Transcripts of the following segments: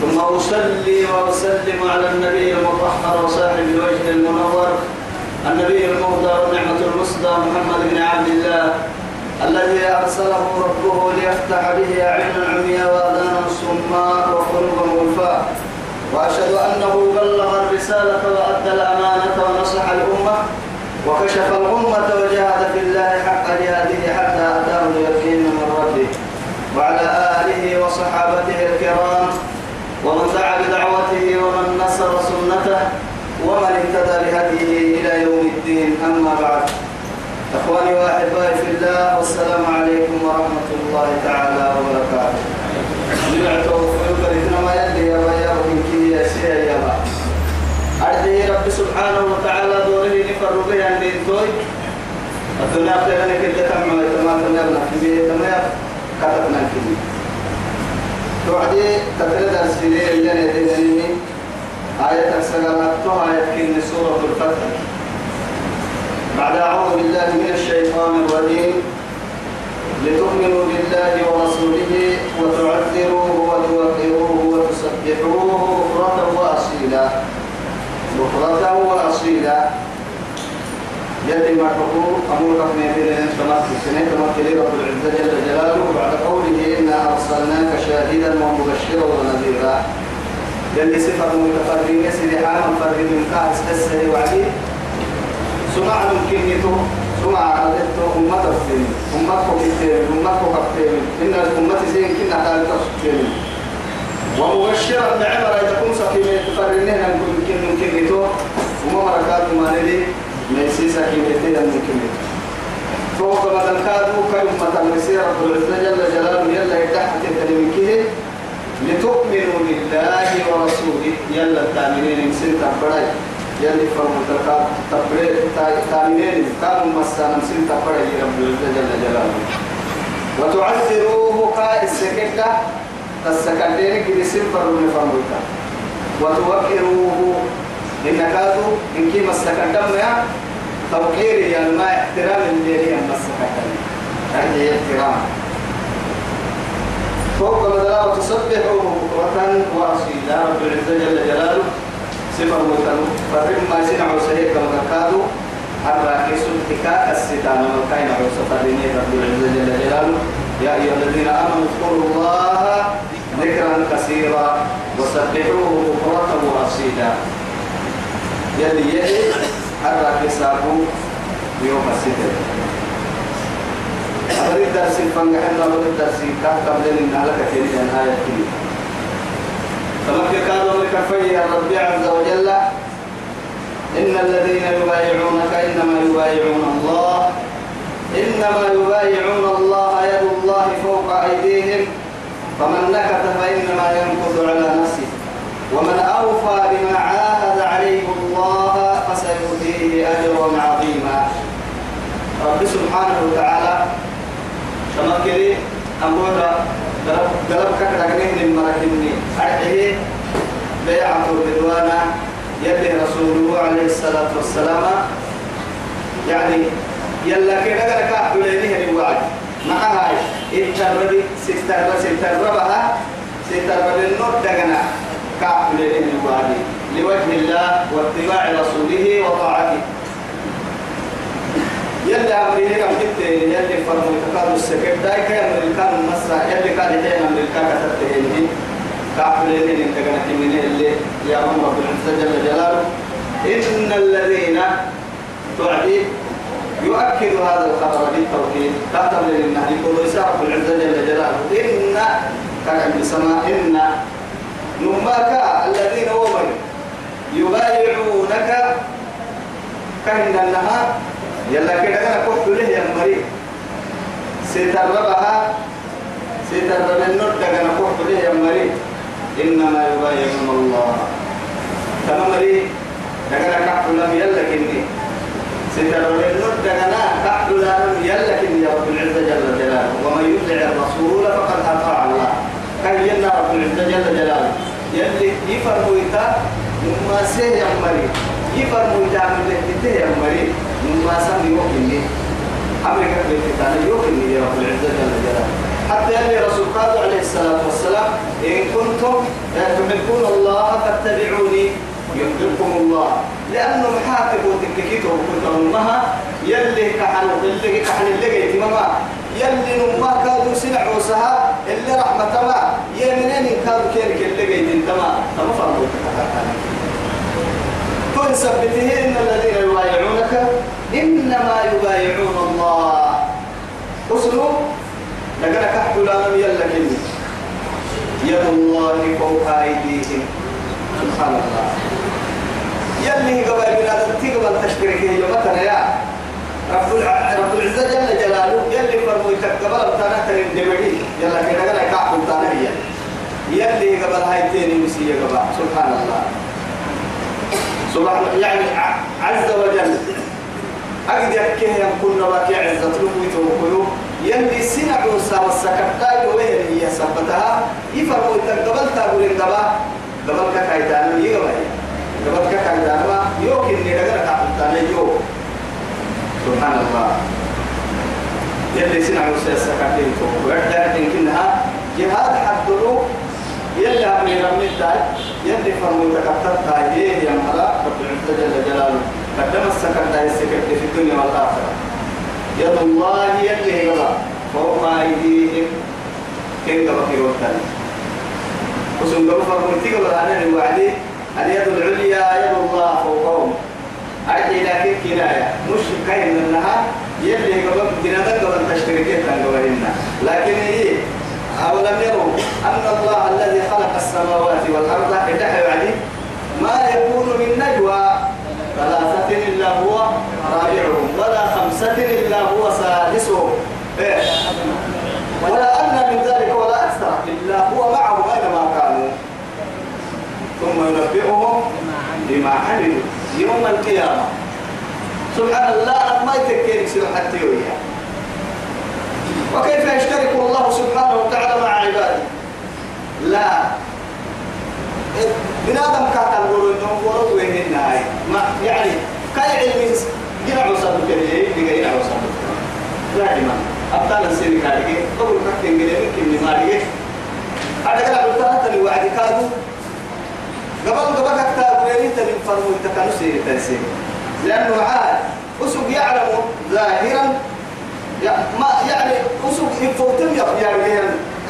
ثم أصلي وأسلم على النبي المطهر وصاحب الوجه المنور النبي المهدى والنعمة المصدى محمد بن عبد الله الذي أرسله ربه ليفتح به أعين العمياء وأذانا الصماء وقلوبا غلفاء وأشهد أنه بلغ الرسالة وأدى الأمانة ونصح الأمة وكشف الأمة وجاهد في الله حق جهاده حتى أتاه اليقين من ربه وعلى آله وصحابته الكرام. ومن دعا بدعوته ومن نصر سنته ومن اهتدى بهديه إلى يوم الدين أما بعد إخواني وأحبائي في الله والسلام عليكم ورحمة الله تعالى وبركاته نبعته وفيوك ما يلي يا يا سبحانه وتعالى دوره كده توعدي تتردى السنين اللي نديني آية سقرتها آية كن سورة الفتح. بعد أعوذ بالله من الشيطان الرجيم. لتؤمنوا بالله ورسوله وتعذروه وتوقروه وتسبحوه بكرة وأصيلا. بكرة وأصيلا. ما تقول أمور رحمة الله سمعت السنة تمثل رب العزة جل جلاله بعد قوله إنا أرسلناك شاهدا ومبشرا ونذيرا. يلي صفة متفردين سيدي حالا فرد من كاس تسهل وعليه سمع ممكن يتو سمع عدتو أمة الدين أمة كتير أمة كتير إن الأمة زين كنا حال تسكين ومبشرا بعمر إذا كنت سكينة تفردين ممكن ممكن يتو وما مركات ما ندي ميسيسا كيميتي ممكن فوق ما تنكادوا كلمة المسير رب العزة جل جلاله يلا يتحت تلمكيه لتؤمنوا بالله ورسوله. يلا التامنين مسين تبري يلي فرم تلقى تبري تامنين كانوا مسانا مسين تبري رب العزة جل جلاله. وتعذروه قائد سكتة. السكتين كده سنفر من فرموتا وتوكروه إن كادوا إن كي مسكن دم يا توقير يا ما احترام اللي هي مسكن هذه احترام. فوق مدلا وتسبحوا بكرة وأصيلا رب العزة جل جلاله. سفر وتنو فرم ما سنعوا سهيك كما كادوا الراكس التكاك الستان والكاين عوسى فرمي رب العزة جل جلاله. يا أيها الذين آمنوا اذكروا الله ذكرا كثيرا وسبحوه بكرة وأصيلا. يلي يلي حرك ساقو يوم الستر أبري الدرس الفنجح إنه أبري الدرس كان قبل إن على كثير من آية كثير فمكة كانوا لكفي ربي عز وجل. إن الذين يبايعونك إنما يبايعون الله. إنما يبايعون الله يد الله فوق أيديهم. فمن نكث فإنما ينكث على نفسه. ومن أوفى بما عاهد عليه الله فسيؤتيه أجرا عظيما. رب سبحانه وتعالى تمكري أمورا قلب كتركنه من مركني. أرحيه بيعة الرضوانا يلي رسوله عليه الصلاة والسلام. يعني يلا كده قال كعب لينه الوعد مع هاي اتربي ستربي ستربها ستربي النور دقنا. كعب لينه الوعد لوجه الله واتباع رسوله وطاعته. يلي أمريه كم كنت يلي فرموا كانوا السكر داي كان من كان مسا يلي كان هنا من كان كتبتهن كعبلين انت كانت من اللي يا رب رب العزة جل جلاله. إن الذين تعدي يؤكد هذا الخبر بالتوحيد. كتب لنا يقول يسار رب العزة جل جلاله. إن كان السماء إن نماك الذين ومن يبايعونك. كهن النهار يلا كده أنا كنت له يا مريم ستربها. سترب النور ده أنا كنت له يا مريم إنما يبايعون الله. تمام مريم دغنا كحول سترون النود أنا كحد لا يلا كن يا رب العزة جل جلاله. ومن يطع الرسول فقد أطاع الله. كان يلا رب العزة جل جلاله. يلي يفرموا إتا مما سيه يا مري يفرموا إتا من له يا مري مما سام يوكني أمريكا بيتنا يوكني يا رب العزة جل جلاله. حتى يلي رسول قال عليه الصلاة والسلام إن كنتم تحبون الله فاتبعوني يحببكم الله. لأنه محاكم وتككيته وكنت أمها يلي كحل اللي كحل اللي ماما يلي نما كادوا سمعوا سها اللي رحمة ما. يمنين كادوا كيرك اللي جيت انتما تما فرقوا كن سبته إن الذين يبايعونك إنما يبايعون الله. أسلوب لقد كحل لهم يلا يد الله فوق أيديهم. سبحان الله. يلي قبل بنا تقبل تشكرك يا مثلا يا رب رب العزة جل جلاله يلي فرموا تقبل بتانا ترين دمري يلا كنا كنا كعب بتانا هي. يلي قبل هاي تاني مسيا قبل. سبحان الله. سبحان يعني عز وجل. أجد يكيه يكون نباك عزة لكويت وكيو يلي سنعوا سوا السكرتاي وين هي سبتها. يفرموا تقبل تقول قبل قبل كايتان يقبل. قبل كايتان ما يوكل نيرجع كايتان يو. سبحان الله. يلي سنعوا سوا السكرتاي وعدا يمكنها جهاد حدلو يلي أمي رمي الداي يلي فرموا تكتر هي يا ملا رب العزة جل جلاله. قدم السكرتاي السكرتاي في الدنيا والآخرة. يد الله يلي قبل فوق أيديهم قبل في وقتنا؟ وسن قبل فرمتي قبل أنا الوعدي اليد العليا يد الله فوقهم. أرجع لكن كناية؟ مش كاين منها يلي قبل جنادا قبل تشتركين قبلنا لكن هي أولم يروا أن الله الذي خلق السماوات والأرض إدحى يعني ما يكون من نجوى. ثلاثة إلا هو رابعهم ولا خمسة إلا هو سادسهم. إيه؟ ولا أدنى من ذلك ولا أكثر إلا هو معهم أينما كانوا. ثم ينبئهم بما عملوا. يوم القيامة. سبحان الله ما يتكينك سير حتى يويا وكيف يشترك الله سبحانه وتعالى مع عباده؟ لا. بنادم كاتل ورو إنهم ورو وين النهاية ما يعني كاي علم جنا عصاب كده دي جنا عصاب دائما أبطال السير كارجي قبل كتير جنا يمكن ما رجع هذا كلا بطلت اللي وعد كادو قبل قبل كتاب وين تبي فرمو تكانو سير تنسير لأنه عاد أسوق يعلم ظاهرا ما يعني أسوق يفوتم يعني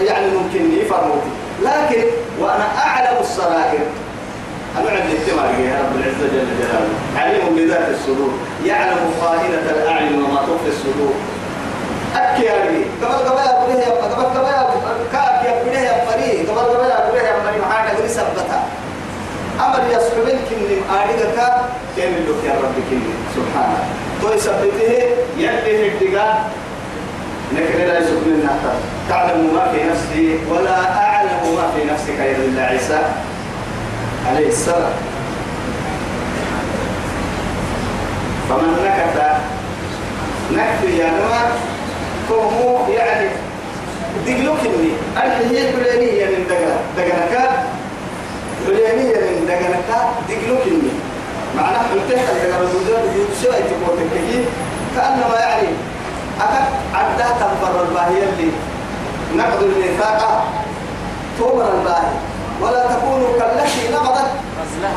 يعني ممكن يفرموتي لكن وأنا أعلم السرائر أنا عندي اهتمام يا رب العزة جل جلاله. عليم بذات الصدور. يعلم خائنة الأعين وما تخفي الصدور. أكي يا ربي قبل قبل يا بنيه يا قبل قبل يا كاك يا بنيه يا قبل قبل يا بنيه يا فري معاك غير سبتها أمر يسحبن كني آريدك كم لك يا رب كني سبحانه. تو يثبته يلي الدقاء لكن لا يسوق منها تعلم ما في نفسي ولا أعلم ما في نفسك الله عيسى عليه السلام. فمن نكت نكت يا نما كومو يعني دقلوكني ألحية بلانية من دقنا دقنكا بلانية من دقنكا دقلوكني معناه حلتها دقنا الوزارة يوسوى تقول تككي كأنما يعني أكد عدا تنبر الباهية اللي نقض الميثاق تؤمر الباهي. ولا تكونوا كالتي نقضت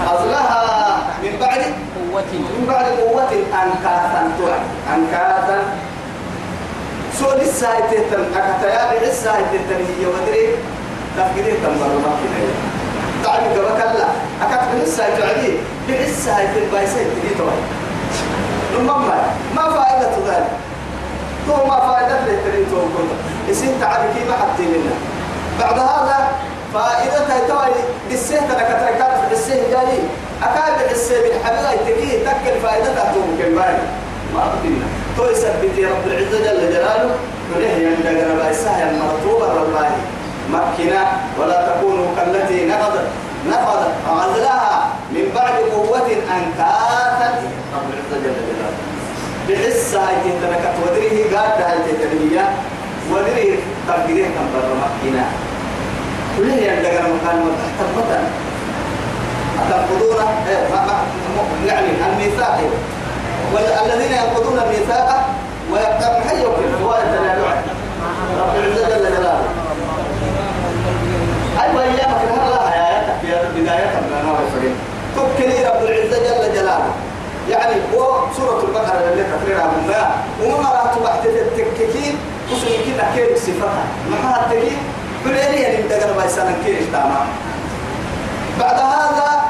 غزلها من بعد قوة. من بعد قوة أنكاثا تعد أنكاثا. سود السايتة أكتيا بالسايتة هي ودري تفكيري تنبر ما كده تعالي قبل كلا. أكتب بالسايتة عدي بالسايتة بايسايتة دي توي المهم ما فائدة ذلك تو ما فائدة للترين تو كنت. اسين تعالي كي ما حتى لنا. بعد هذا فائدة توي بالسه ترى كتركات بالسه جاي أكاد بالسه بالحبيبة تجي تكل فائدة تو باي ما بدينا تو يثبت رب العزة جل جلاله. كله يندقنا بايسها المرطوبة والله مكنا ولا تكونوا كالتي نقضت. نقضت غزلها من بعد قوة أنكاثا رب العزة جل جلاله بحس هاي تنتنكت ودريه قاد هاي تنتنية ودريه تقديره كم برا مكينا كله يندقر مكان وتحت المتن. أتنقضون يعني الميثاق. والذين ينقضون الميثاق ويقطعون حي وكل لا رب العزة جل جلاله. أيوة يا من أنا وفرين تبكلي رب العزة جل جلاله. يعني هو سورة البقرة اللي تقريرها من ما وما رأت بعد التككين وسوي كده كيف صفتها معها التكين بليني اللي مدقر ما يسألن كيف تمام بعد هذا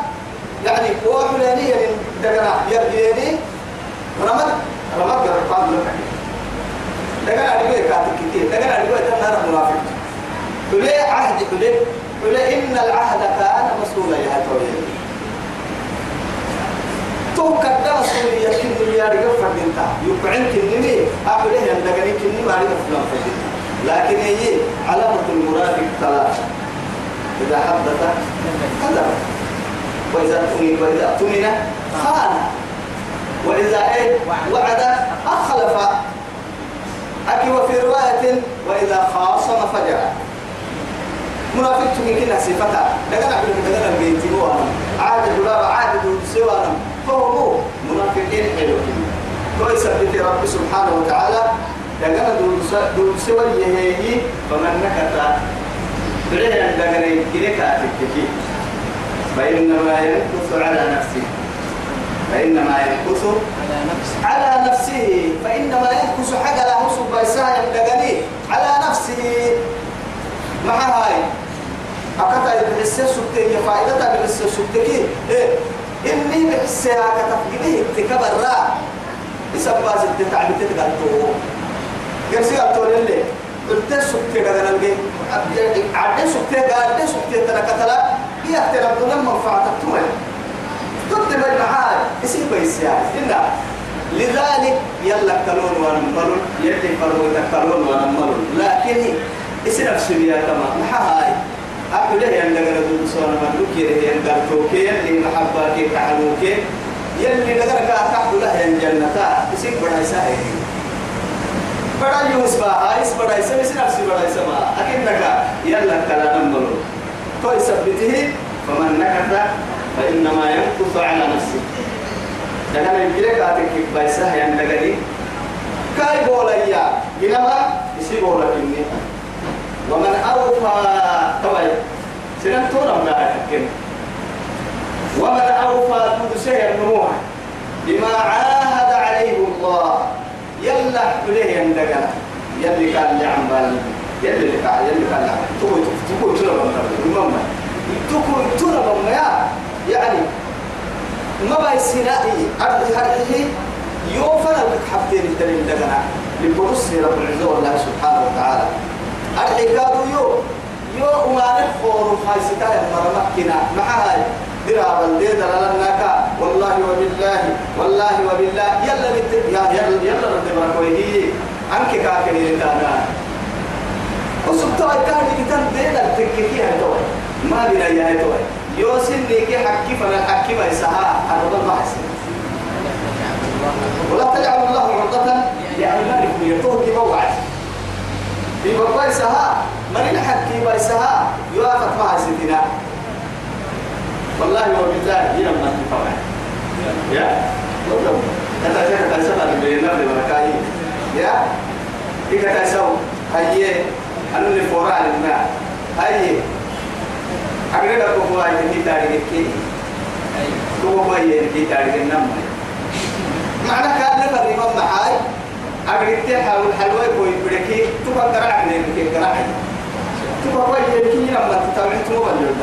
يعني هو بليني اللي مدقر يرجيني رمض رمض قرقان لك دقر على كاتك كتير دقر على تنهر منافق حلي عهد حلي حلي إن العهد كان مسؤولا يا تويل تو كدا مسؤولية كن دنيا رجع فردينتا. يقعن كنني أقوله هم دقني كنني ما رجع فلان فردينتا. لكن هي علامة المنافق ثلاثة إذا حدث كذب. وإذا تؤمن وإذا اؤتمن خان. وإذا إيه وعد أخلف. أكي وفي رواية وإذا خاصم فجر منافق تمين كنا صفتها لكن أقول لك دقنا البيت هو عاد الغلاب عاد سوى فهو منافقين حلوين كويس بيت رب سبحانه وتعالى. دقنا دول سوى يهيه فمن نكت بريه دقنا يكينك أتككي فإنما ينكث على نفسه. فإنما ينكث على نفسه. فإنما ينكث لا حسب بيساء يبدغني على نفسه. مع هاي؟ أكتا بحس سبتي فائدة بحس سبتي إيه إني بحس أكتا فقده اتكبر را يسبب ست تعبت تقلتو. يرسي قلتو للي. قلت سبتي قدنا الجي عدي سبتي قادي سبتي تركتلا هي احترام دون منفعتك تمام ضد بالمعاد يصير بيس يعني إلا. لذلك يلا كلون ونملون يلي فرموا كلون ونملون لكن يصير أفسديا كما محاي. أقول له أن نقدر نقول سوانا ملوك يلي ينقل توكي يلي محبك كحلوك يلي نقدر كأحد له ين جنة يصير بڑا يساعد بڑا يوس با آيس بڑا يسا يصير أفسد بڑا يسا ما أكيد يلا كلام ملون تو يثبته فمن نكث فإنما ينكث على نفسه لكن يجري كاتك بايسه يندغني كاي بوليا بينما يسي بولا كني ومن أوفى توي سنن تورم لا يحكم ومن أوفى تدسه النموح بما عاهد عليه الله يلا حليه يندغنا يلي كان يعمل يلي كان يلي كان تقول تقول تقول تقول تقول تقول يا يعني ما بايسينائي أرض هذه يوفنا لك حفتين الدليل دقنا لبرس رب العزة والله سبحانه وتعالى. الحكاد يو يو ما نفور خايستا يا مرمكنا. مع هاي درا بلدي دلالناك والله وبالله والله وبالله. يلا بت يا يلا يلا رد بركويه أنك كاكني لتانا. وسبتوا كان كتاب دينا تككي هاي توي ما بنا يا توي يوسن ليك حكي فلا حكي ما يسها الرب ما حسن. ولا تجعل الله عرضة لأيمانكم يتوه كبوعد في بقى يسها من الحكي ما يسها يوافق ما حسدنا والله وبالله هي ما تطلع يا. لو أنت تحت تسمع بين النبي بركاي يا. إذا تسوي هي أنا اللي فورا الماء هي أقول لك هو أي كي تاريخ كي. هو هو أي كي تاريخ النم معنى كان نفر يوم معاي. أقول لك حاول حلوة كوي بدكي تبغى قرع من كي قرع تبغى هو أي كي لما تتابع تمو بنجر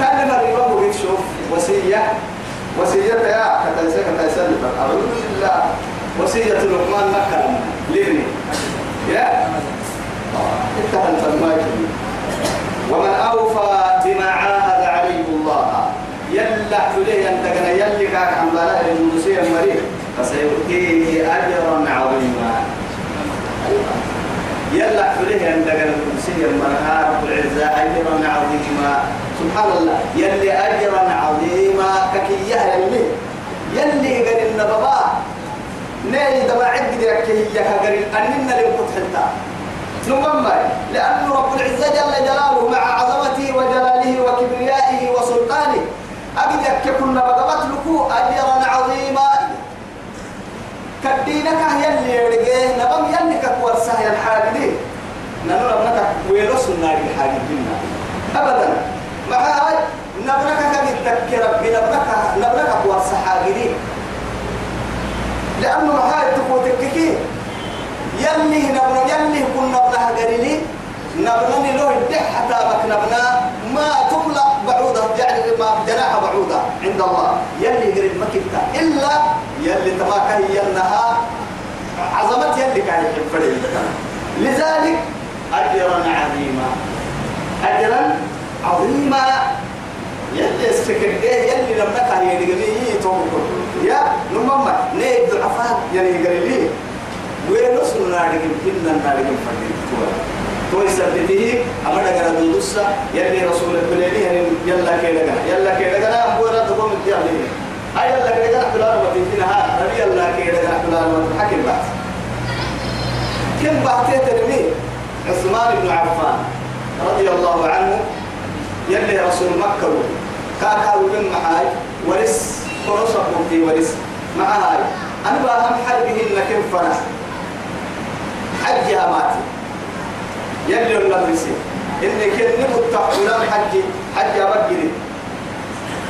كان يوم هو يشوف وصية. وصية يا كتنسى كتنسى أعوذ بالله. وصية لقمان مكة لابني يا. اتهمت المايك. ومن أوفى بما عاهد عليه الله. يلا حليه ينتقنا يلي كاك عن بلاء المنسية المريض فسيؤتيه أجرا عظيما. يلا حليه ينتقنا المنسية المريض رب العزة أجرا عظيما. سبحان الله يلي أجرا عظيما ككيه يلي يلي قال النبابا ني دما عد درك هي كغري أننا لم كتحلتا نمم لأن رب العزة جل جلاله مع عظمته وجلاله وكبريائه وسلطانه أبدك كنا بقبت لكو أجرا عظيما. كدينك يلي يرجيه نبم يلي كقوار سهل الحاجدين نحن نبنك ويلوس النار الحاجدين أبدا. ما هاي نبنك كذي ربي نبنك نبنك قوار سحاجدين لأنه ما هاي تقوتك كي يلي نبنا يلي كنا نبنها قريلي نبنني له الدح حتى نبنا ما تملأ بعوضة يعني ما جناح بعوضة عند الله. يلي قريب مكتا إلا يلي تماكا ينها عظمت يلي كان يحب لذلك أجرا عظيما. أجرا عظيما. يلي استكر يلي لم نكن يدقني يا نمما نيد ضعفاء يعني قال وين نصر نادقين إلا نادقين فردين توي. سبته أمر دعنا دوسا يلي رسول الله يلا كذا يلا كذا أبو رد قوم الجاهلين أي يلا كذا فلان ما تنتهى ربي يلا كذا فلان ما حكي بعد كم بعتيه ترمي؟ عثمان بن عفان رضي الله عنه يلي رسول مكة كاكا وبن محاي ورس فرصكم في ورس معاي. أنا بهم حربهن كم فرس حج يا ماتي. يلي النبرسي إني كن متقبلا حج حج أبجري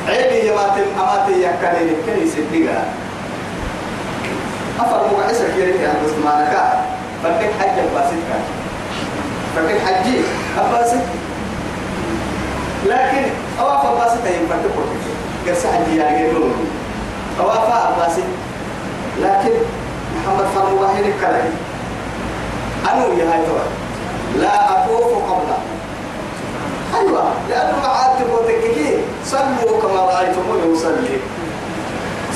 عيبي يا ماتم أماتي يكالي كني سبيغا أفر مقعسك يريك يا عثمانك فلك حج أباسك فلك حجي أباسك لكن أواف أباسك ينفتح قرص حجي يعني يقولون أواف أباسك لكن محمد فرمو واحد كلاي أنا ويا هاي توا لا أطوف قبله. أيوة لأنه معاتب وتككي صلوا كما رأيتموني أصلي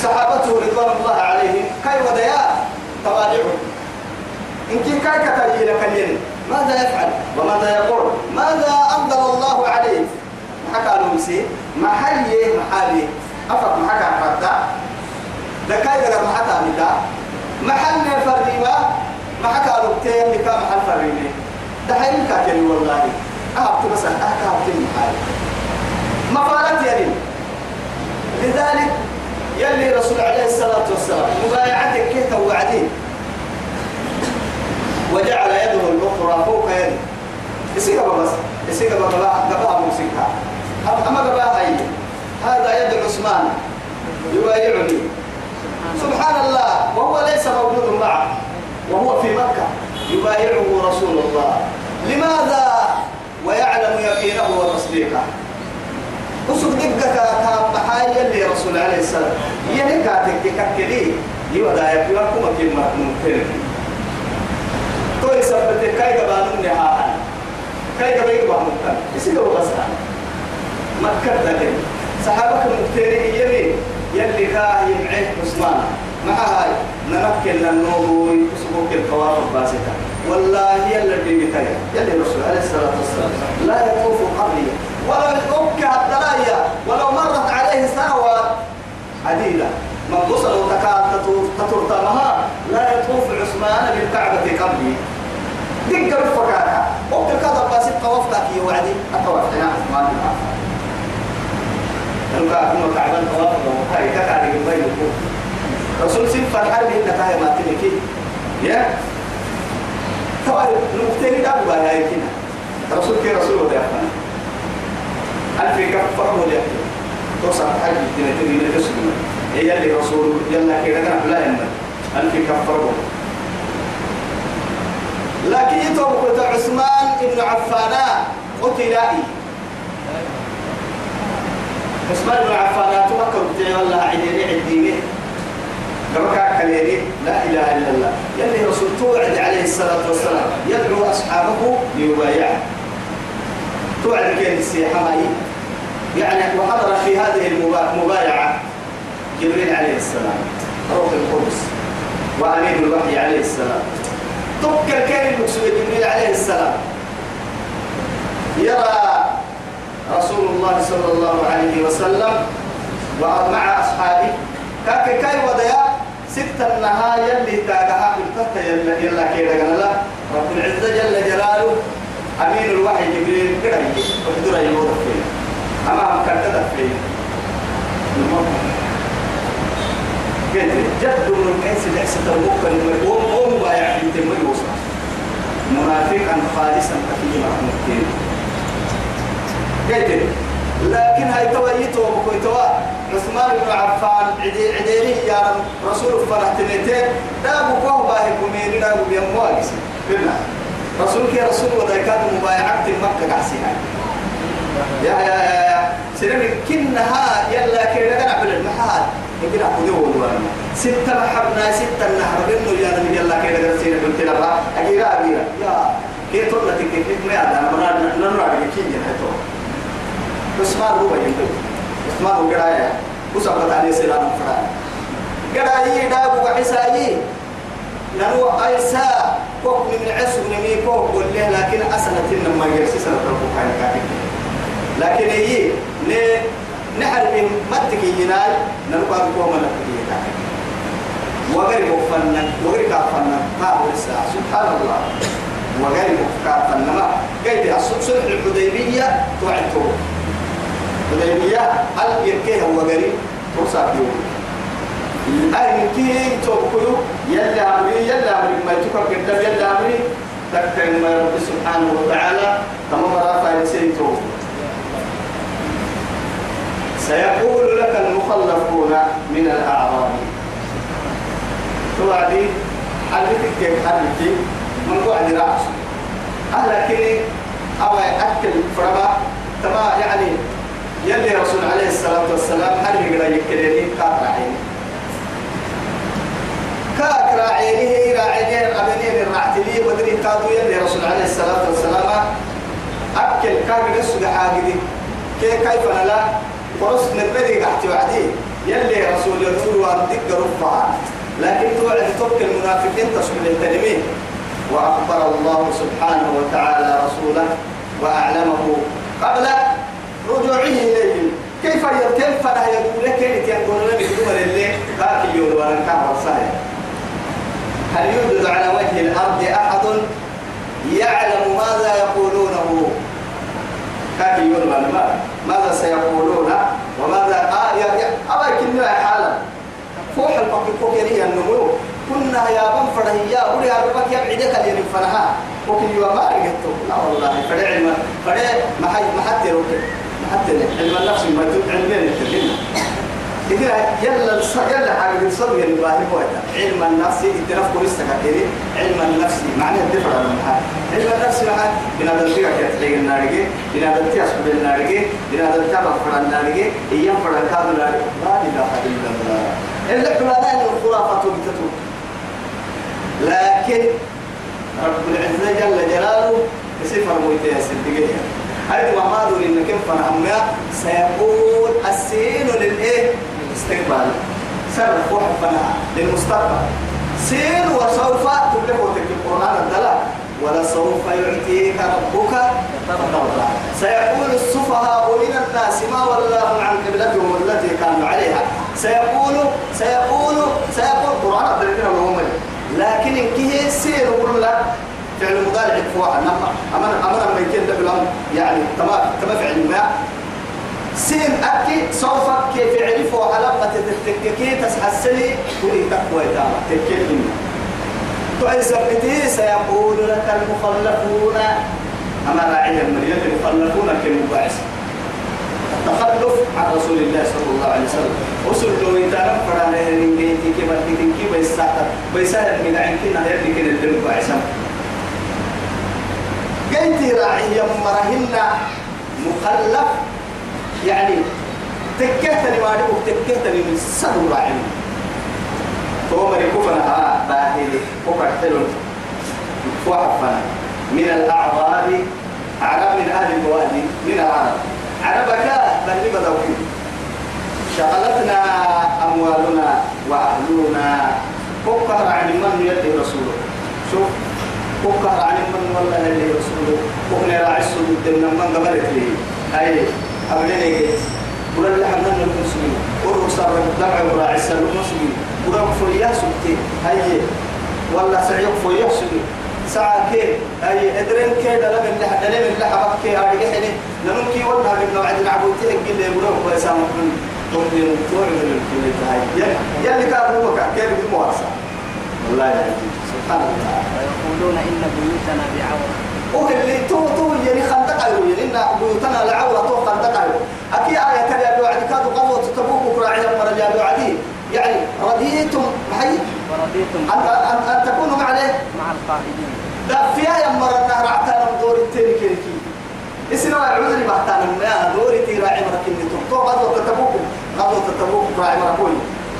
صحابته رضوان الله عليهم كي وديا تواضعوا إن كي كاي كتجينا كلين ماذا يفعل؟ وماذا يقول؟ ماذا أنزل الله عليه؟ حكى له مسي محلي محلي. أفق محكى فتا دكاي دكا محكى مكا محل فريما محكى له تيم مكا محل فريمي دحين كاكل والله. أهبت بس أهبت محل مفارات يعني لذلك يلي رسول عليه الصلاة والسلام مبايعتك كيف توعدين وجعل يده الأخرى فوق يده يسيق بس يسيق بقباء قباء موسيقى أما قباء هاي هذا يد عثمان. يبايعني. سبحان الله وهو ليس موجود معه وهو في مكة. يبايعه رسول الله. لماذا؟ ويعلم يقينه وتصديقه. وسوق دقة كان بحاجة اللي رسول عليه السلام. يعني كاتك ككلي يودا يكلكم كم ممكن تو يثبت كاي قبانون نهاها كاي قبي قبان ممكن. يسيقوا بس مكة لكن صحابك مكتيري يلي يلي كاه يمعيه عثمان. مع هاي نمكن للنور يسبوك القوارب باسطة والله يلا بتاعي يلي الرسول عليه الصلاة والسلام لا يطوف قبلي ولو أبكى تترتمها لا يطوف عثمان بالكعبة قبلي. دق الفكاكة وقت كذا بس طوفتك يا وعدي. أطوفت يا عثمان بن عفان أنك أكون كعبا طواف وهاي كعبة بينكم رسول سيف الحرب إنك هاي ما تمكي يا؟ طبعا نقطتين دابوا هاي كنا رسول كي رسول وده ألف كفر ولا توصل حج تنتهي من الاسم هي اللي رسول يلا كده كان لا يمر ألف كفر. لكن يتوب عثمان بن عفان قتل عثمان بن عفان توكل بتاع الله عديني عديني كما كان لا إله إلا الله. يلي رسول توعد عليه الصلاة والسلام. يدعو أصحابه ليبايعه. توعد كين السيحه يعني وحضر في هذه المبايعة جبريل عليه السلام روح القدس وأمين الوحي عليه السلام. تبكر كان المقصود جبريل عليه السلام. يرى رسول الله صلى الله عليه وسلم ومع أصحابه. كاك كاي وديا ستة النهاية اللي تاجها بالفتة يلا يلا كده قال رب العزة جل جلاله أمين الوحي جبريل كده وحضر يوضع فيه. أما مكتدة فيه. قلت جد من الكيس العسة المكة المرقوم أم بايع في تم الوصف منافقا خالصا كفيه محمودين قلت لكن هاي تويتو وكويتوا عثمان بن عفان عدي عديني يا رسول فرح تنتين دابو كوه باهي كمين دابو بيمواجس قلنا رسول كي رسول وذاكاد مبايعات مكة قاسيها يا يا يا يا. سنين كنها يلا كده نعمل المحال. يقول أقول له ستة محبنا ستة نحر. بينه يا نبي يلا كده قرسينا قلت له أجيرا أجيرا يا. كي تقول لك كيف ما أنا مرة نرى كي جنته عثمان هو يقول. عثمان هو قرايا وسبت عليه سلام فرا قرايا دابو وحسايي نانو أيسا كوك من عسو نمي كوك قول له لكن أسنة لما يرسي سنة ربك. لكن هي ن نحرم متك ينال كوما نتكي كاتب وغير مفنن وغير كافنن. هو الساعة سبحان الله. وغير كافنن ما قيد الصلح الحديبية توعدته. حديبية هل يركيه هو غريب توصل يوم أهل كي توكلوا. يلا أمري يلا أمري. ما يتوقع قدام يلا أمري. تكتن ما رب سبحانه وتعالى. تمام رافع سيتو سيقول لك المخلفون من الأعراب. توعدي؟ حلتك كيف حلتي من قوة رأس أهلا كني أو أكل فرما تما يعني يلي رسول عليه الصلاة والسلام هل يقرأ يكريني كاتر عيني كاك راعينه راعينه أبنين الرعتلي ودري كادو يلي رسول عليه الصلاة والسلام أكل كاك نسو حاجدي كي كيف لا؟ فرص نبدي قحت وعدي يلي رسول يقول وأردك رفعا لكن توعد تبكي المنافقين تصبح التلمين وأخبر الله سبحانه وتعالى رسوله وأعلمه قبل رجوعه إليهم كيف يرتل فلا يقول لك كيف يقول لك يقول اللي باقي يقول صحيح هل يوجد على وجه الأرض أحد يعلم ماذا يقولونه يقول ما ماذا سيقولون؟ وماذا آه يا يا أبا كنا حالا. فوح الفقر فوق يلي النمو. كنا يا بن فرهيا ولي أربك يبعدك اليمين فرها وكل يوم ما رجعته لا والله فرع علم فرع ما حد ما حد يروح حتى علم النفس ما علمين التكلم إذا يلا يلا حاجة الصبر اللي باهي بويتا علم النفس إتناف كويسة كتير علم النفس معناه الدفع المحل علم النفس معناه بنا دلتيا كتلي النارجي بنا دلتيا سبب النارجي بنا دلتيا بفر النارجي إيام فر الكاد النارجي لا إله إلا الله. إلا كنا نحن الخرافة بتتوب لكن رب العزة جل جلاله يصفر مويتين سبقية هذه ما دون إن كيف فنهمنا سيقول السين للإيه؟ استقبال سر فوح فنها للمستقبل. سين وسوف تبلغ وتكتب القرآن الدلاء ولسوف يعطيك ربك سيقول السفهاء من الناس ما ولاهم عن قبلتهم التي كانوا عليها. سيقول سيقول سيقول. القرآن الدلاء لكن إن كيه سين ولا فعل مضارع فوق نما أمر أمر ما يكون ده يعني تمام تمام فعل ما سين أكي سوف كيف فعل فوق لما تتككي تسحسني كل تقوى تاما تككي تعز بتي سيقول لك المخلفون. أما راعي المريض المخلفون كالمباعث التخلف عن رسول الله صلى الله عليه وسلم. وصل له يتعلم فرانا ينجيتي كما تتنكي بيساتا بيساتا من عينكنا يدي كنا اللي مباعثا قلت راعي مرهن مخلف يعني تكتني ما دعوك تكتني من صدر راعي. هو من كفنا ها باهلي وقتل وحفنا من الأعراب أعراب من أهل الوادي من العرب. عربك بل بدوكي شغلتنا أموالنا وأهلنا. فكر عن من يدي رسوله. شوف فكر عن من والله اللي رسوله. وكنا راعي السجود من قبلت لي؟ أي ويقولون إن بيوتنا بعورة وهل تو تو يعني خندق أيوه يعني بيوتنا لعورة تو خندق أيوه أكيد آية كذا يا وعدي كادوا قوة تبوك راعي مرة يا وعدي يعني رضيتم ورضيتم أن أن أن تكونوا معنا مع القائدين. لا فيها يا مرة النهر عتانا دور التاني كيركي إسنا عذري بحتانا ما دوري تي راعي مرة كني تو غزوة تبوك غزوة تبوك راعي مرة كوي.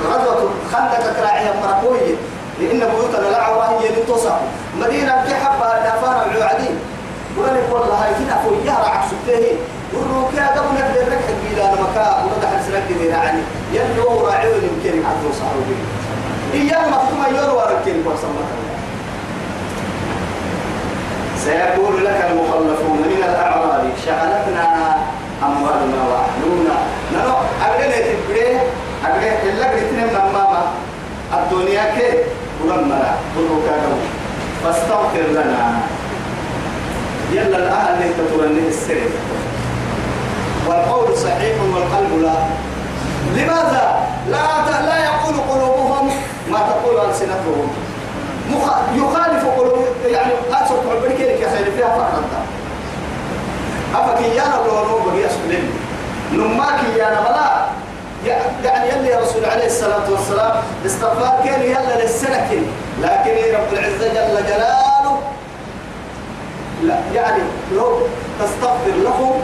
غزوة خندق راعي مرة كوي. لأن بيوتنا لعورة هي اللي توصف مدينة كحبة دافانا العوعدين ولا نقول لها هاي كنا فويها راعي سبتيه ورو كا قبل نقدر نكحب إلى مكان ونقدر حسنك كذي يعني. يلو راعي يمكن يحدث صاروا إياه مكتوم يورو وركين قرصا سيقول لك المخلفون من الأعراب شغلتنا أموالنا وأهلنا. نحن أبدا تبري أبدا إلا قلتنا من ماما الدنيا كي ولما كانوا فاستغفر لنا. يلا الأهل اللي تتولى السر. والقول صحيح والقلب لا. لماذا؟ لا لا يقول قلوبهم ما تقول ألسنتهم. مخ... يخالف قلوب يعني أسوأ عبرك يا خير فيها فقط أفك يا رب ونوب بقي أسلم. نماك يا نبلا يعني يلي يا رسول عليه الصلاة والسلام استغفار كان يلا للسنة لكن رب العزة جل جلاله لا يعني لو تستغفر لهم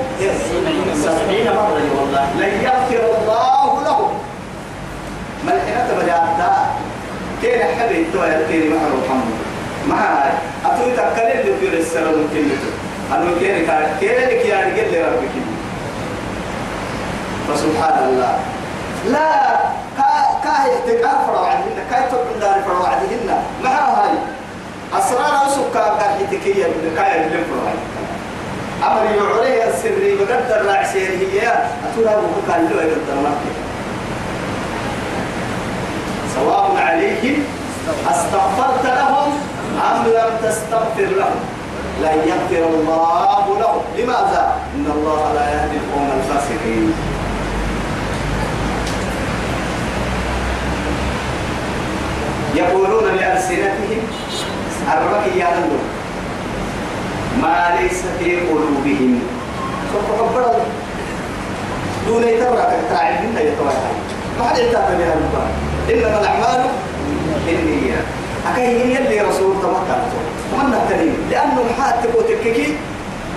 سبعين مرة والله لن يغفر الله لهم ما الحين تبدأ كين حبي تو يا كين ما هو محمد ما هاي أتوي تكلم اللي في السر ممكن أنا كين كين لك يا رجال لي ربك فسبحان الله لا كا كا يتكار فروعدهن كا يتوقع دار فروعدهن ما هاي؟ أسرار أسوك كا يتكيا كا يدلم فروعدهن أمر يعريه السري بقدر راعي سيره هي أتوها بقى اللي يقدر مكة سواء عليهم أستغفرت لهم أم لم تستغفر لهم. لن يغفر الله لهم. لماذا؟ إن الله لا يهدي القوم الفاسقين. يقولون بألسنتهم الربك يا ما ليس في قلوبهم. فقبل دون يتبرك تعلمنا يتوقع ما حد يتابع بها المبارك إنما الأعمال بالنيات أكاي يلي رسول تمكن. ومن التنين لأنه محاتك وتككي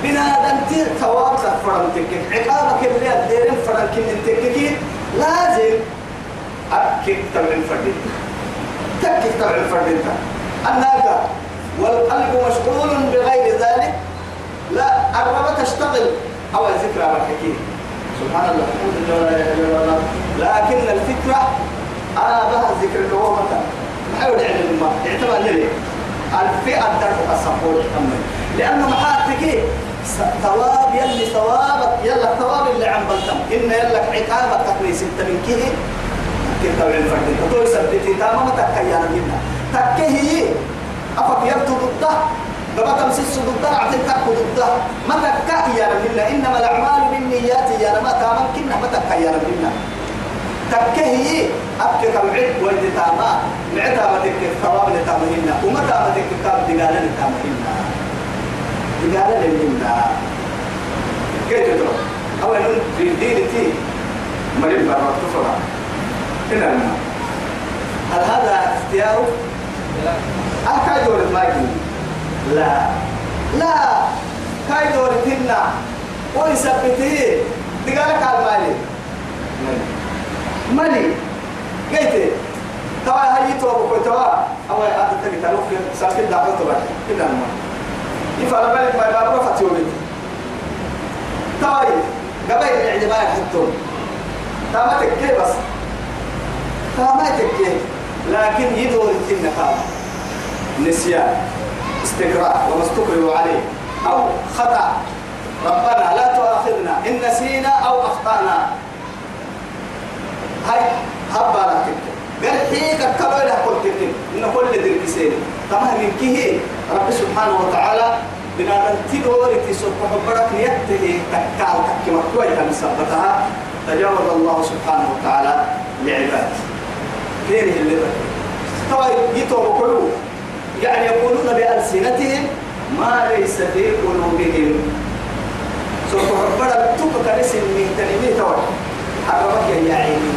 بنا دنتي ثواب فرن تكك عقابك اللي الديرين فرن كن تككي. لازم أكك تبع الفردين تكك تبع الفردين الناقة والقلب مشغول بغير ذلك. لا الرب تشتغل. أو ذكرى بالحكيم سبحان الله. لكن الفكرة أنا بها ذكر ما حيود علم ما اعتبر لي الفئة الدرس الصفور لأنه محاتك ثواب يلي ثوابك. يلا الثواب اللي عم بلتم إن يلا عقابك تقري ستة من كيف تقول الفرد تقول سبتي تمام تكيانا منا تكيه افك يبتو ضده لما تمسس ضده عتين تكو ضده ما تكيانا منا انما الاعمال بالنيات يا ما تامن كنا ما تكيانا منا تكهي أبكي كمعد ويد تاما معتا ما تكك ثواب لتامهن ومتى ما تكك كاب دقالا لتامهن دقالا لمنا كيف تدرو أولا في الدين تي مريم برا تفرع هنا هل هذا اختياره؟ لا أكاي دور الماجن لا. لا. كاي دور تنا ويثبته دقالك على المالي مالي. قلت توا هاي تو ابو توا. أو هذا تبي تروح ساكن دعوه تبع كده ما. يفعل بالك ما بابا فتيوبي توا. قبل الاعتبار حتى تما تكي بس؟ تما تكي لكن يدور التنة قال نسيان استقراء وما استقروا عليه أو خطأ. ربنا لا تؤاخذنا إن نسينا أو أخطأنا. هاي هبا لك قال حيك كل كتير إن كل ذي كسين تمام من كه رب سبحانه وتعالى بنا تدور تسوق حبرك نيته تكال كما كوي كان سبتها. تجاوز الله سبحانه وتعالى لعباده. غيره اللي طيب يتوب كله يعني يقولون بألسنتهم ما ليس في قلوبهم. سوف ربنا توك كنس من تنمي توي حرمك يا عيني.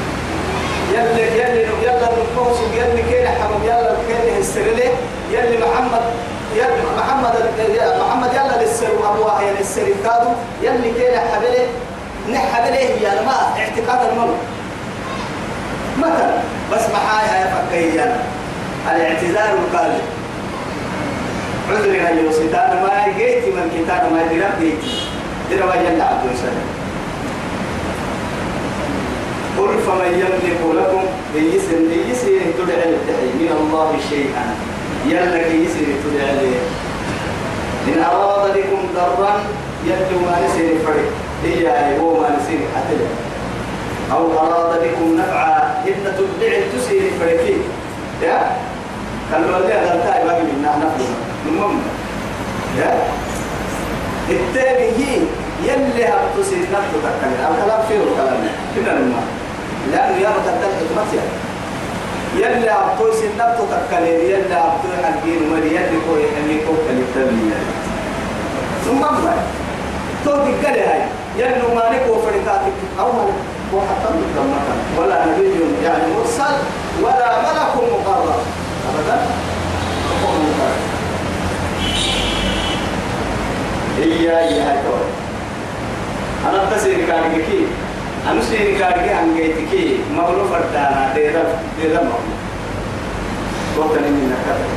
يلي يلي يلا نقوس يلي كين حمد يلا كين السرلي يلي محمد يلي محمد محمد يلا للسر أبوها يلي السر كادو يلي كين حبله نحبله يا ما اعتقاد المرء مثلا بس معايا يا فكيا الاعتذار القلب عذر يا يوسيتان ما جيتي من كتاب ما درب جيتي. درب يلا عبد السلام قل فمن يملك لكم يسر يسر تدعي التحي من الله شيئا. يلا يسر تدعي إن أراد بكم ضرا يبدو ما نسير فرق هي هو ما نسير حتى أو أراد بكم نفعا إن تدعي تسير فرقين يا؟ قالوا لي هذا التاي باقي منا نفعنا المهم يا؟ التابعين يلي هبتسي نفسه تكلم الكلام فيه الكلام كنا نما لأنه يا متدل حكمتها يلي هبتسي نفسه تكلم يلي هبتسي حقين ولي يلي كوي يلي كوي كالتابعين ثم ما؟ تودي قال هاي. يلي ما نكو فرقاتك أو ما وحتى مكان ولا نبي يعني مرسل ولا ملك مقرب أبدا؟ هي هي هاي أنا تسير كارك كي أنا سير كارك عن جيتك مغلو فردانا ديرا ديرا مغلو وقتني من كذا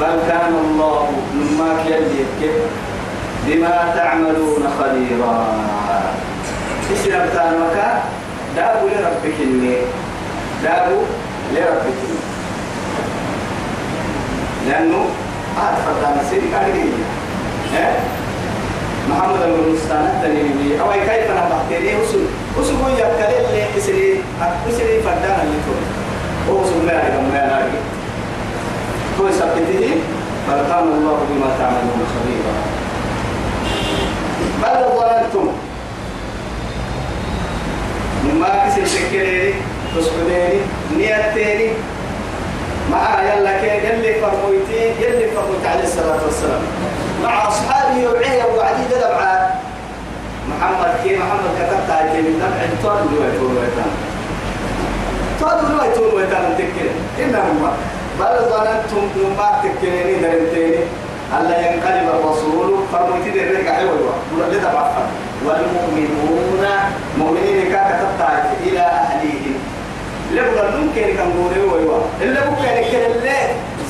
بل كان الله مما كيدي بما تعملون خبيرا. اسلام تانوكا دابو لربك إني دابو لربك إني لأنه هذا فردانا سير كارك إيه محمد بن مستانة تنيني أو كيف أنا بحكي وسل وسل هو يكلم لي إسري إسري فردان اللي تقول هو وسل ما يعلم ما يعلم هو كان الله بما تعملون خبيرا بل ظننتم مما كسر سكريني تسكنيني نيتيني. مع يلا كي يلي فرمويتي يلي فرمويت عليه الصلاة والسلام. مع أصحابه وعيه وعديد دمعة محمد كي محمد كتبت على من دمع طول ويتون ويتان طول ويتون ويتان تكين إنهم بل ظننتم ما تكيني درمتيني ألا ينقلب الرسول. فرميتي الرجع حلوة. لدمع والمؤمنون مؤمنين كتبت إلى أهليهم. لبغى ممكن كان قولي ويوا. إلا ممكن كان اللي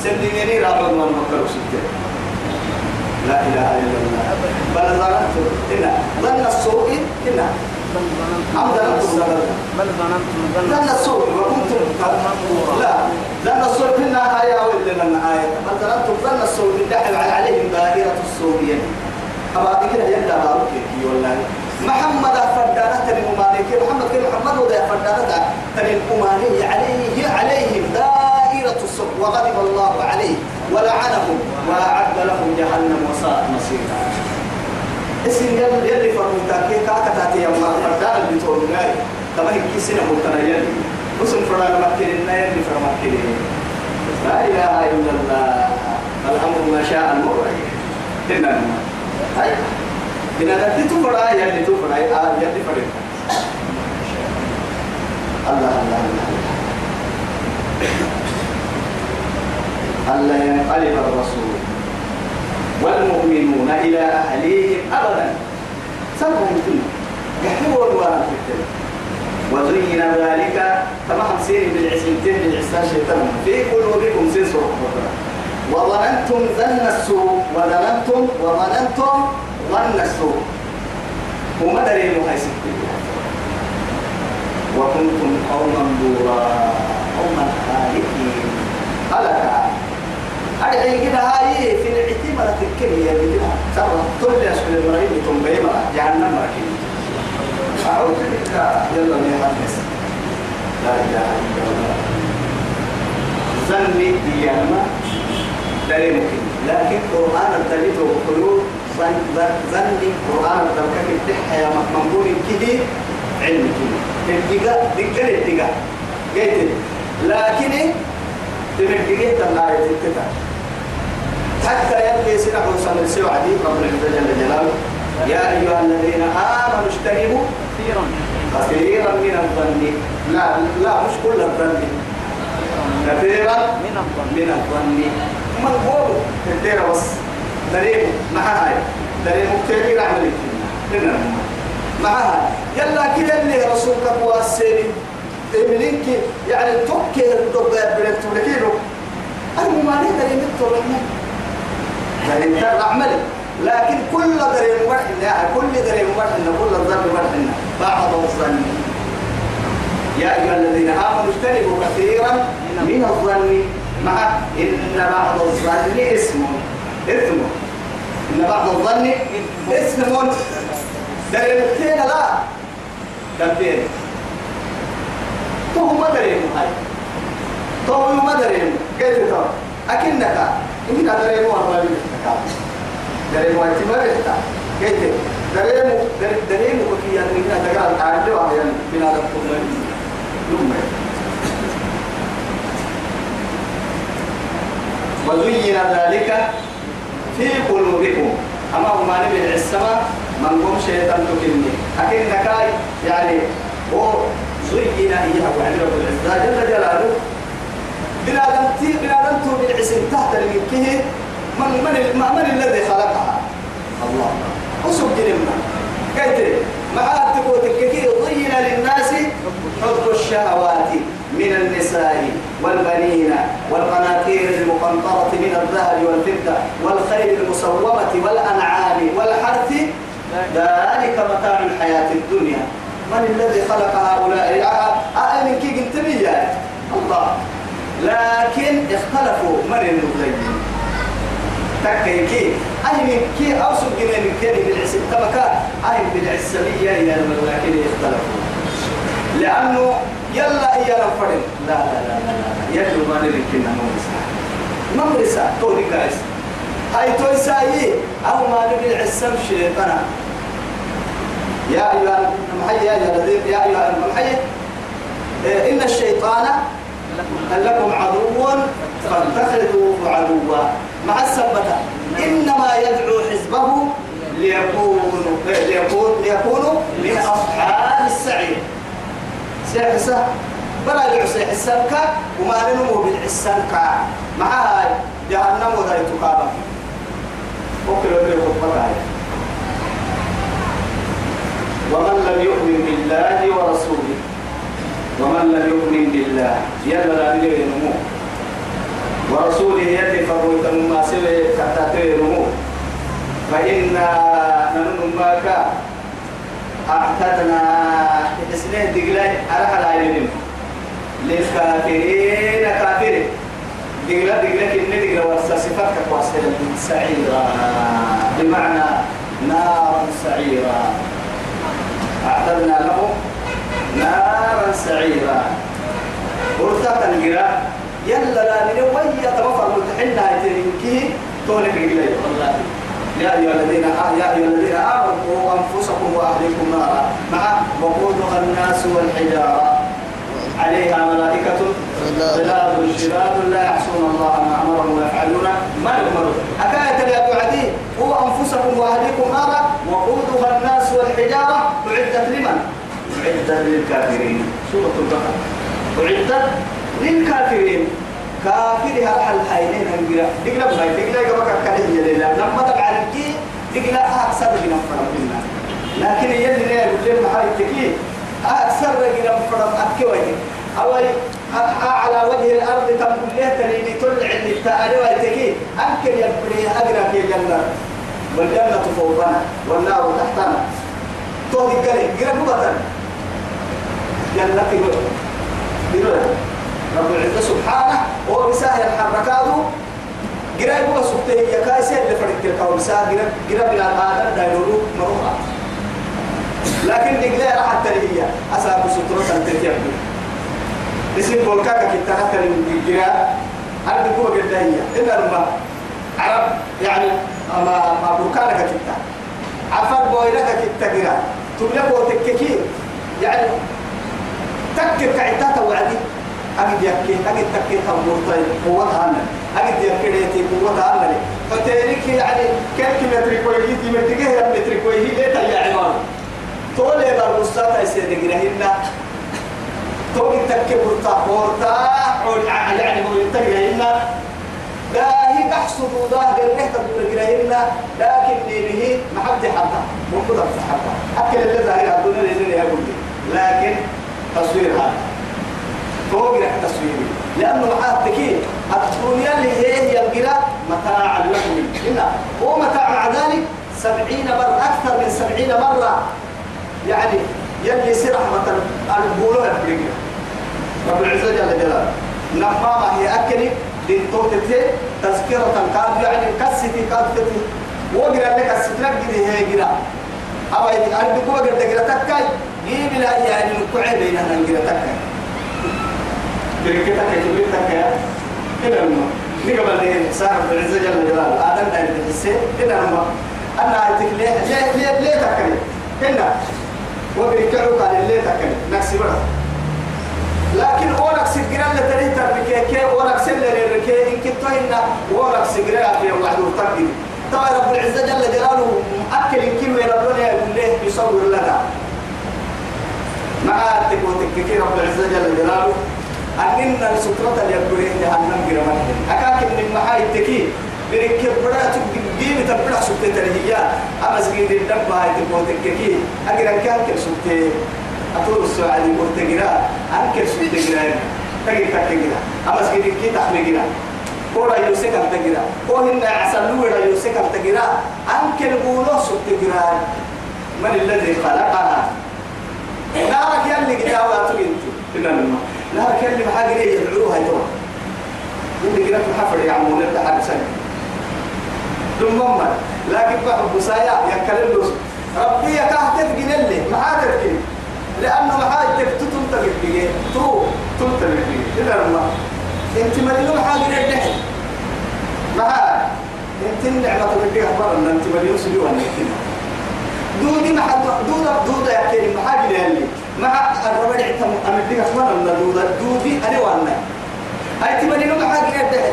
سلميني رابط من مكر وستة لا إله إلا الله. بل ظننت إن ظن السوء إن أم ظننتم بل ظننتم ظن السوء وكنتم لا. ظن السوء إنها آية وإلا من آية. بل ظننتم ظن السوء. من دحل عليهم دائرة السوء أبا كده يبدأ بارك والله. محمد فردانة الممالك محمد كل محمد وده فردانة الممالك عليه عليهم دائرة السوء وغضب الله عليه. ولعنهم وأعد لهم جهنم وساءت مصيرا. اسم يلي يلي فرموتا كي كاكا تاتي يما فردان اللي تقول لي. طبعا كي سنة ملتنا يلي. اسم فردان مكين يلي فرمكين لا إله إلا الله. الأمر ما شاء المرء. إنما هاي. بنا تدي تفرع يلي تفرع آه فرق الله الله الله. ألا ينقلب الرسول والمؤمنون إلى أهليهم أبدا. سبهم كنا يحبوا الورا في وزين ذلك تمام سير بالعسلتين بالعسان شيطان. في قلوبكم سنسر وظننتم ظن السوء وظننتم وظننتم ظن السوء. وما دليل هاي وكنتم قوما بورا قوما خالقين. هلك أدعي كده هاي في الاعتماد الكلية كده. ترى كل أسفل المريض تنبيه جهنم مركب أعوذ بك. يلا يا حدث لا إله إلا الله. ظن دياما دليل لكن قرآن الدليل وقلوب ظن ظن قرآن كده يا مقبول كده علم كده الدقاء دقاء الدقاء قلت لكن تمدقيت الآية الكتاب حتى يبقي سنة وصل سوى عديد رب العزة جل جلاله. يا أيها الذين آمنوا اجتنبوا كثيرا كثيرا من الظن. لا لا مش كل الظن. كثيرا من الظن. من الظن من هو كثيرا بس. دريم مع هاي دريم كثير عمل هنا مع هاي يلا كده اللي رسولك واسيني منك يعني توكي الدب بلك تبلكينه الممالي دريم التوكي دريم تعمل لكن كل دريم مرحنا كل دريم مرحنا كل الظن مرحنا بعض الظن. يا أيها الذين آمنوا اجتنبوا كثيرا من الظن. مع إن بعض الظن اسم. إثم إن بعض الظن اسم. دريمتين لا. دبين تو ما دريم هاي. تو ما دريم. كيف تو أكنك. إن دريم والله دريم واعتبار كيف دريم. دريم وكي يعني من تقال تعالوا يعني من هذا القرآن وزين ذلك في قلوبكم. أما ما نبي السماء من قوم شيطان تكني أكن نكاي يعني هو زين إياه وعند رب العزة جل جلاله. بنادم تي بنادم تو بالعسل تحت المكيه من من من الذي خلقها؟ الله. وسب جنبنا قلت مع تقول كثير زين للناس حب الشهوات. من النساء والبنين والقناطير المقنطرة من الذهب والفضة والخيل المسومة والأنعام والحرث. ذلك متاع الحياة الدنيا. من الذي خلق هؤلاء؟ أأمن كي قلت الله. لكن اختلفوا. من المغيب تكيكي أهل كي؟ أوصل جنين من كي بالعسل تبكى. أهل بالعسلية يا لكن يختلفوا لأنه يلا يا رفرن لا لا لا لا يجب ما نركنا ممرسة ممرسة تولي قايس هاي تويساي أو ما نبي العسم شيطانا يا أيها المحيي يا أيها الذين يا أيها المحيي. إن الشيطان لكم عدو فاتخذوه عدوا. مع السبتة إنما يدعو حزبه ليكونوا ليكون ليكونوا من أصحاب السعير. سيحسا بلا يعسى حسابك وما ننمو بالحسابك مع هاي جهنم وذا يتقابل. وكل يوم يخطبك ومن لم يؤمن بالله ورسوله. ومن لم يؤمن بالله يلا لا نمو ورسوله يدي فروت ما كتاتي نمو. فإنا ننماك أعتدنا. إسنه دقلاء على حلائلهم للكافرين كافرين. دقلاء دقلاء كن دقلاء ورسا صفاتك واسهل سعيرا. بمعنى نار سعيرا. أعتدنا لهم نارا سعيرا. ورثة القراء يلا لا من ويا توفر متحنا يترينكي تولك رجلي والله يا أيها الذين يا أيها الذين آمنوا أنفسكم وأهليكم نارا. مع وقودها الناس والحجارة. عليها ملائكة غلاظ شداد لا يعصون الله ما أمرهم ويفعلون ما يؤمرون. أكاية يا عدي قوا أنفسكم وأهليكم نارا. وقودها الناس والحجارة. أعدت لمن؟ أعدت للكافرين. سورة البقرة. أعدت للكافرين. كافر هل حل هايلين هنجرا. دقلا بهاي دقلا يقبك كله يلي لما تبع الكي دقلا أكثر من فرم منا لكن يلي يقول لهم هاي تكي. أكثر من فرم أكي وجه. أول على وجه الأرض تنقل له تريني تلع اللي تأروا تكي. أنكر يبني أقرأ في الجنة. والجنة فوقنا والنار تحتنا. تو دقلا قرأ بطن جنة بيقول رب العزة سبحانه هو بساه الحركات قرأ هو سبته يا كاسر اللي فرق الكون بساه قرأ قرأ بلا آدم دايلولو مروحة لكن دقلا راح الترهية أساب سترة تنتهي اسم بولكاكا كتا حتى من قرأ أرد كوة قدائية إلا لما عرب يعني ما ما بركانك كتا عفر بويلك كتا قرأ. تملك وتككي يعني تكك كعتاتا وعدي أجد يكي أجد تكي تمورتين قوتها أنا أجد يكي ليتي قوتها أنا فتيرك يعني كم متر كويه دي متر كه متر كويه ليه تيا عمار تقول لي بالمستوى يصير دقيقة تقول تكي برتا برتا يعني هو ينتهي هنا لا هي تحصد وضاه بالله تقول هنا لكن ما حد حتى في حتى أكل اللي ظاهر الدنيا اللي يقول لكن تصوير هذا. فوق التصوير لأنه معاه تكين الدنيا اللي هي هي القراء متاع لكم هنا هو متاع مع ذلك سبعين مرة أكثر من سبعين مرة. يعني يلي سرح مثلا البولو الفريقيا رب العزة جل جلاله. نفامة هي أكلي للتوتتي تذكرة كاد يعني كسيتي كادتي وقرأ لك السترك دي هي قرأ. أبا أنا بقول قرا قرا تكاي جيب لا يعني الكعب بيننا قرا تكاي بركتك كبرتك كده ما نقبل ليه صاحب العزة جل جلاله. آدم داير بالحسين كده ما أنا أتك ليه ليه ليه ليه تكلم هنا وبركعوا قال ليه تكلم نكسي بره لكن أورك سجرا لتري تربكي أورك سل للركي إن كنت هنا أورك سجرا في واحد وتقدم طبعا رب العزة جل جلاله أكل كم ربنا يقول له يصور لنا. مع تكوتك رب العزة جل جلاله. أننا السطرة اللي يقولون جهنم جرمان. أكاك من المحاي التكي بريك برا تجيب تبرع سبتة ترهيا. أما سجين الدب هاي تبوتك كي أجر كل سبتة أطول السعادي مرتجرا أنكر سبتة جرا تجي تجرا أما سجين كي تحمل جرا كورا يوسك أنت جرا كوهن عسلو ولا يوسك أنت جرا أنكر بولو سبتة جرا من الذي خلقها؟ نارك يلي جداوة تبنتي إنما لا كلمة حاجة يدعوها يدعوها اللي قلت محفر يا عمو نبدأ حاجة سنة. ثم لكن بحب بسايا يكلم له ربي يكاه تفقين اللي ما حاجة تفقين لأنه ما حاجة تفتتم تفقين تو تم تفقين إذا ما انت مليون حاجة ما حاجة أنت النعمة أخبار أن أنت مليون سلوة دودي ما حد دودة دودة يا كريم ما حاجة ليه مع الربع عتم أمديك أخبار من دودة دودي أنا وأنا أي تمني نوم حاجة يدعي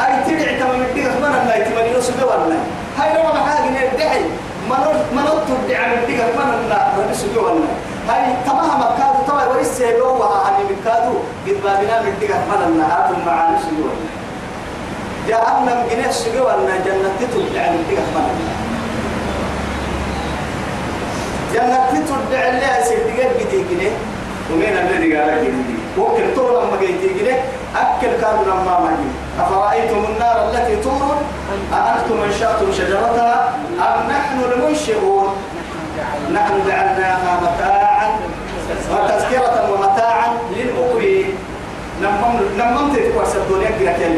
أي تدعي تم أمديك أخبار من أي تمني نوم سبوا وأنا هاي نوم حاجة يدعي منور منور تدعي أمديك أخبار من ربي سبوا وأنا هاي تمام مكادو تمام وريس سيلو وهاني مكادو قد بابنا أمديك أخبار من هاتم معاني سبوا وأنا جهنم جنيه سبوا وأنا جنة تدعي أمديك أخبار من جنة تدع الله سيدقات بدي كده ومين الذي قال لك ممكن طول لما جيت كده أكل كانوا لما ما جي أفرأيتم النار التي تورون أأنتم أنشأتم شجرتها أم نحن المنشئون؟ نحن جعلناها متاعا وتذكرة ومتاعا للمقوين نمم تتكوى الدنيا كده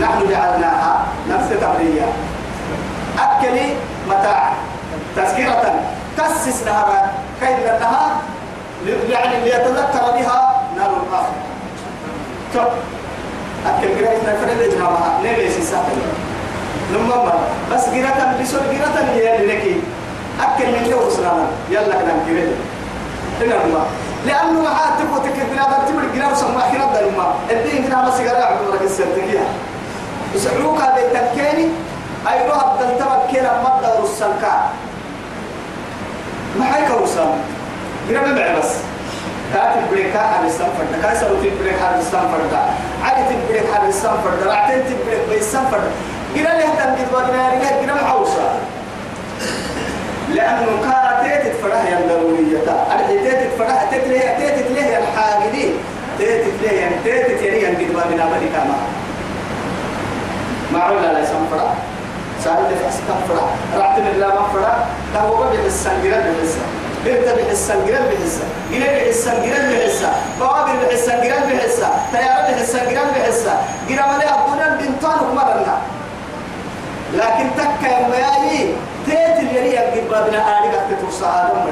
نحن جعلناها نفس تبرية أكلي متاعا. تذكرة تسس لها كيد لها يعني ليتذكر بها نار الآخرة. طب أكل قراءة نفرد إجماعها ليه سيساقل لما بس قراءة بسر قراءة هي اللي لك أكل من جو سلانا يلا كلام قراءة هنا الله. لأنه ما حد تبغى تكتب هذا تبغى قراءة سمع خيرات ده لما الدين كنا بس قراءة عبد الله السرتكية يسعلوك هذا التكيني أيوة بدل كلا مدة السلكة. ما هيك وصل قرب بعد بس. كاتب بريك حد السنفرد. كاي سوت بريك حد السنفرد. عادي تبريك حد السنفرد. رعتين تبريك بالسنفرد قرا له تنقيد وقنا رجع قرا حوصا لأنه كانت تتفرح يا الضرورية أرحي تتفرح تتليه تتليه الحاجدين تتليه يعني تتليه يعني قد ما بنا بدي كما معقول لا يسنفرد سألت فأستغفر رعت من الله مغفرة له ربع السنجرة بحسة إنت بحسة جرال بحسة جرال بحسة جرال بحسة بوابر بحسة جرال بحسة تيار بحسة جرال بحسة جرال ملي أبونا بنتان ومرنا لكن تكا يا مياي تيت اليري ينقل بابنا آلي قد تترسى آدم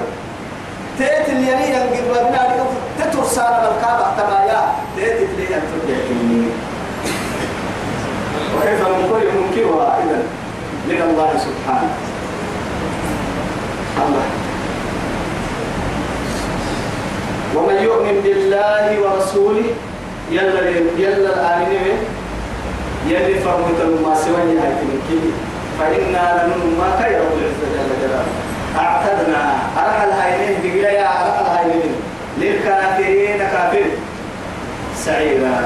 تيت اليري ينقل بابنا آلي قد تترسى آدم الكابة تمايا. تيت اليري ينقل إذا من الله سبحانه. الله. ومن يؤمن بالله ورسوله يلا يلا الآمنين يلي فرمت ما سوى هاي تنكي. فإنا لنن ما كي رب العزة جل جلاله. أعتدنا. أرح الهينين بقلا يا أرح الهينين للكافرين كافر. سعيرا.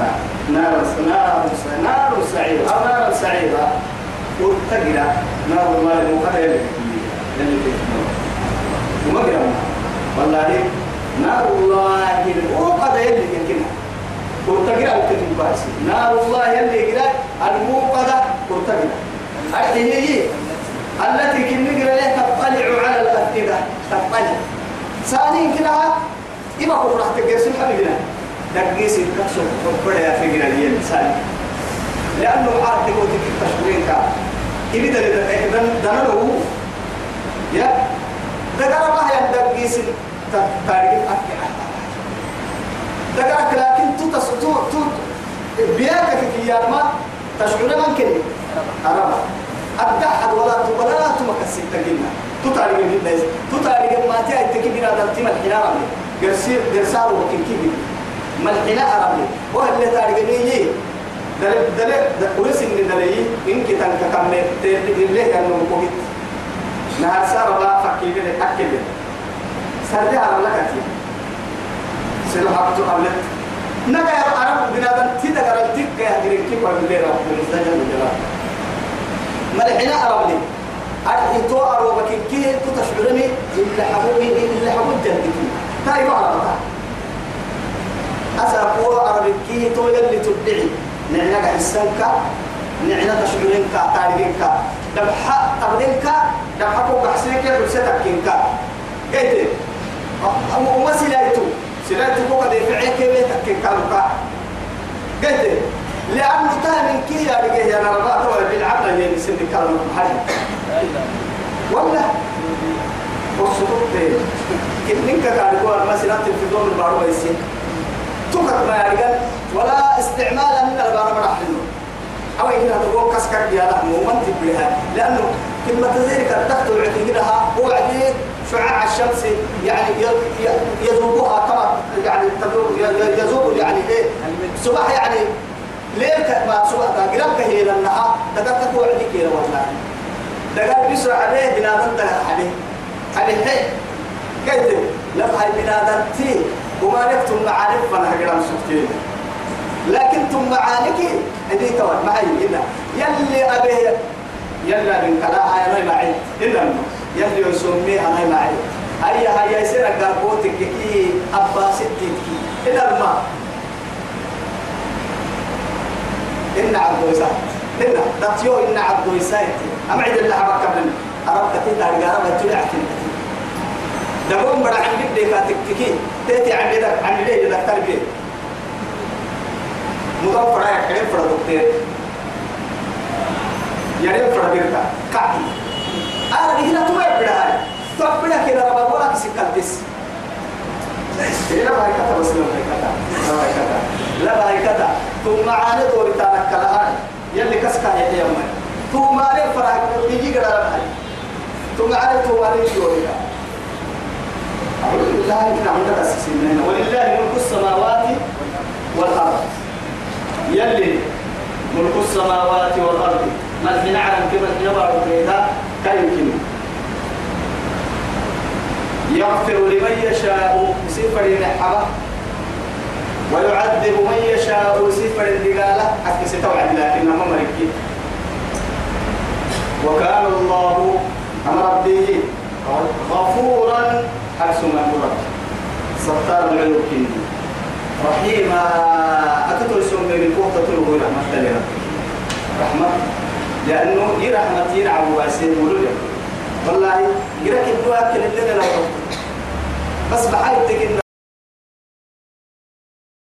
نار نار نار سعيرة أو نار سعيرة وتقرا نار الله المقدر يلي وما قرأنا؟ والله نار الله المقدر يلي يمكنها كورتجرا وكتب باس نار الله يلي جرا الموقدة كورتجرا هذه التي كنا جرا لها تطلع على الأفئدة. تطلع. ثاني كده إما كفر راح تجلس حبيبنا دقيس الكسر يا فجر اليوم. ثاني لأنه عارف تقول تكتب تشكرين ده ده ده ده يا ده كلام ما هي دقيس تاريخ أكيد ذكرك لكن تو تس تو بياك في كياما تشعر من كني أربعة أبدأ ولا ولا تمكسر تجينا تتعرف من الناس تتعرف ما تيجي تكبر هذا التيم الحنارة جرسير جرسار ما الحناء عربي وهل تعرف مين دل دل ورس إن دليل إن كتان ككمل تلله كانوا مكوبت نهار سار بقى فكيل أكل سرد على لكتي سيلو حقتو قبلت نجا يا عرب بنادم تيدا قرلتك يا هدرك كيف قبل لي رب المستجاب الجلال ملحنا عرب لي. أرحي تو أرو بكين كي تشعرني. إلا حبوبي إلا حبوب جلدك تاي ما عرب. أسا قوة عرب كي تو يلي تدعي نعنى حسنك نعنى تشعرنك تاريخك دبحة تبدنك دبحة فوق حسنك رسالتك كينك؟ قلت وما سلايتو سلايتو فوق دي فعيك بيتك كالوكا قلت لأنه تاني كي يا رجال يا رباط ولا بالعقل اللي سن كلام محل ولا وصلت كنك قاعد يقول مثلا تلفزيون البارو يسين تكت ما يا رجال ولا استعمالا من البارو راح له أو هنا تقول كسكر يا لا مو منتج بها لأنه كلمة ذلك التخت هو عديد شعاع الشمس يعني يذوبها كما يعني يذوب يعني إيه؟ صباح يعني ليل ما صباح قرب هي لأنها دقت توعدي كده والله دقت بيسرع عليه بنادم ده عليه. عليه. كيف لم هاي بنادم تي. وما نكتم معارف فانا قرام سكتين لكن ثم معانك هذه توي معي هنا يلي أبيه يلا من كلا هاي ما معي إلا يلي يسمي هاي معي هيا هيا يصير قربوتك كي أبا ستي إلا الماء إن عبد ويسا إن دتيو إن عبد ويسا أما عيد الله حبك قبل كتير أرجع أرب تلع دقوم برا عن بدي كاتك تكي تأتي عن بدك عن بدي دكتور بيه مضاف رايح كريم فرا دكتور. يريم فرا بيرتا. كاتي أنا هنا تو يبدا هاي تو أبدا كده ربا ولا كسي كالتس. لا باي كتا بس لا باي كتا لا باي كتا لا باي كتا تو معانا دور تاعك كلا هاي يلي كسكا يا يوم تو ماري فرا يجي كده هاي تو معانا تو ماري دور ولله ملك السماوات والأرض. يلي ملك السماوات والأرض. ما الحين عالم كما يبعد بيها كيمكن يغفر لمن يشاء بسفر النحبة ويعذب من يشاء بسفر الدقالة حتى ستوعد لكن ما مركي وكان الله أمر به غفورا حرس مأمورا ستار العيوب رحيما أتتو يسون من الكوه تتلو رحمة الله رحمة. لأنه يرحمة ينعم واسين ولولا والله يركب دواء كل اللي لا بس بحاجتك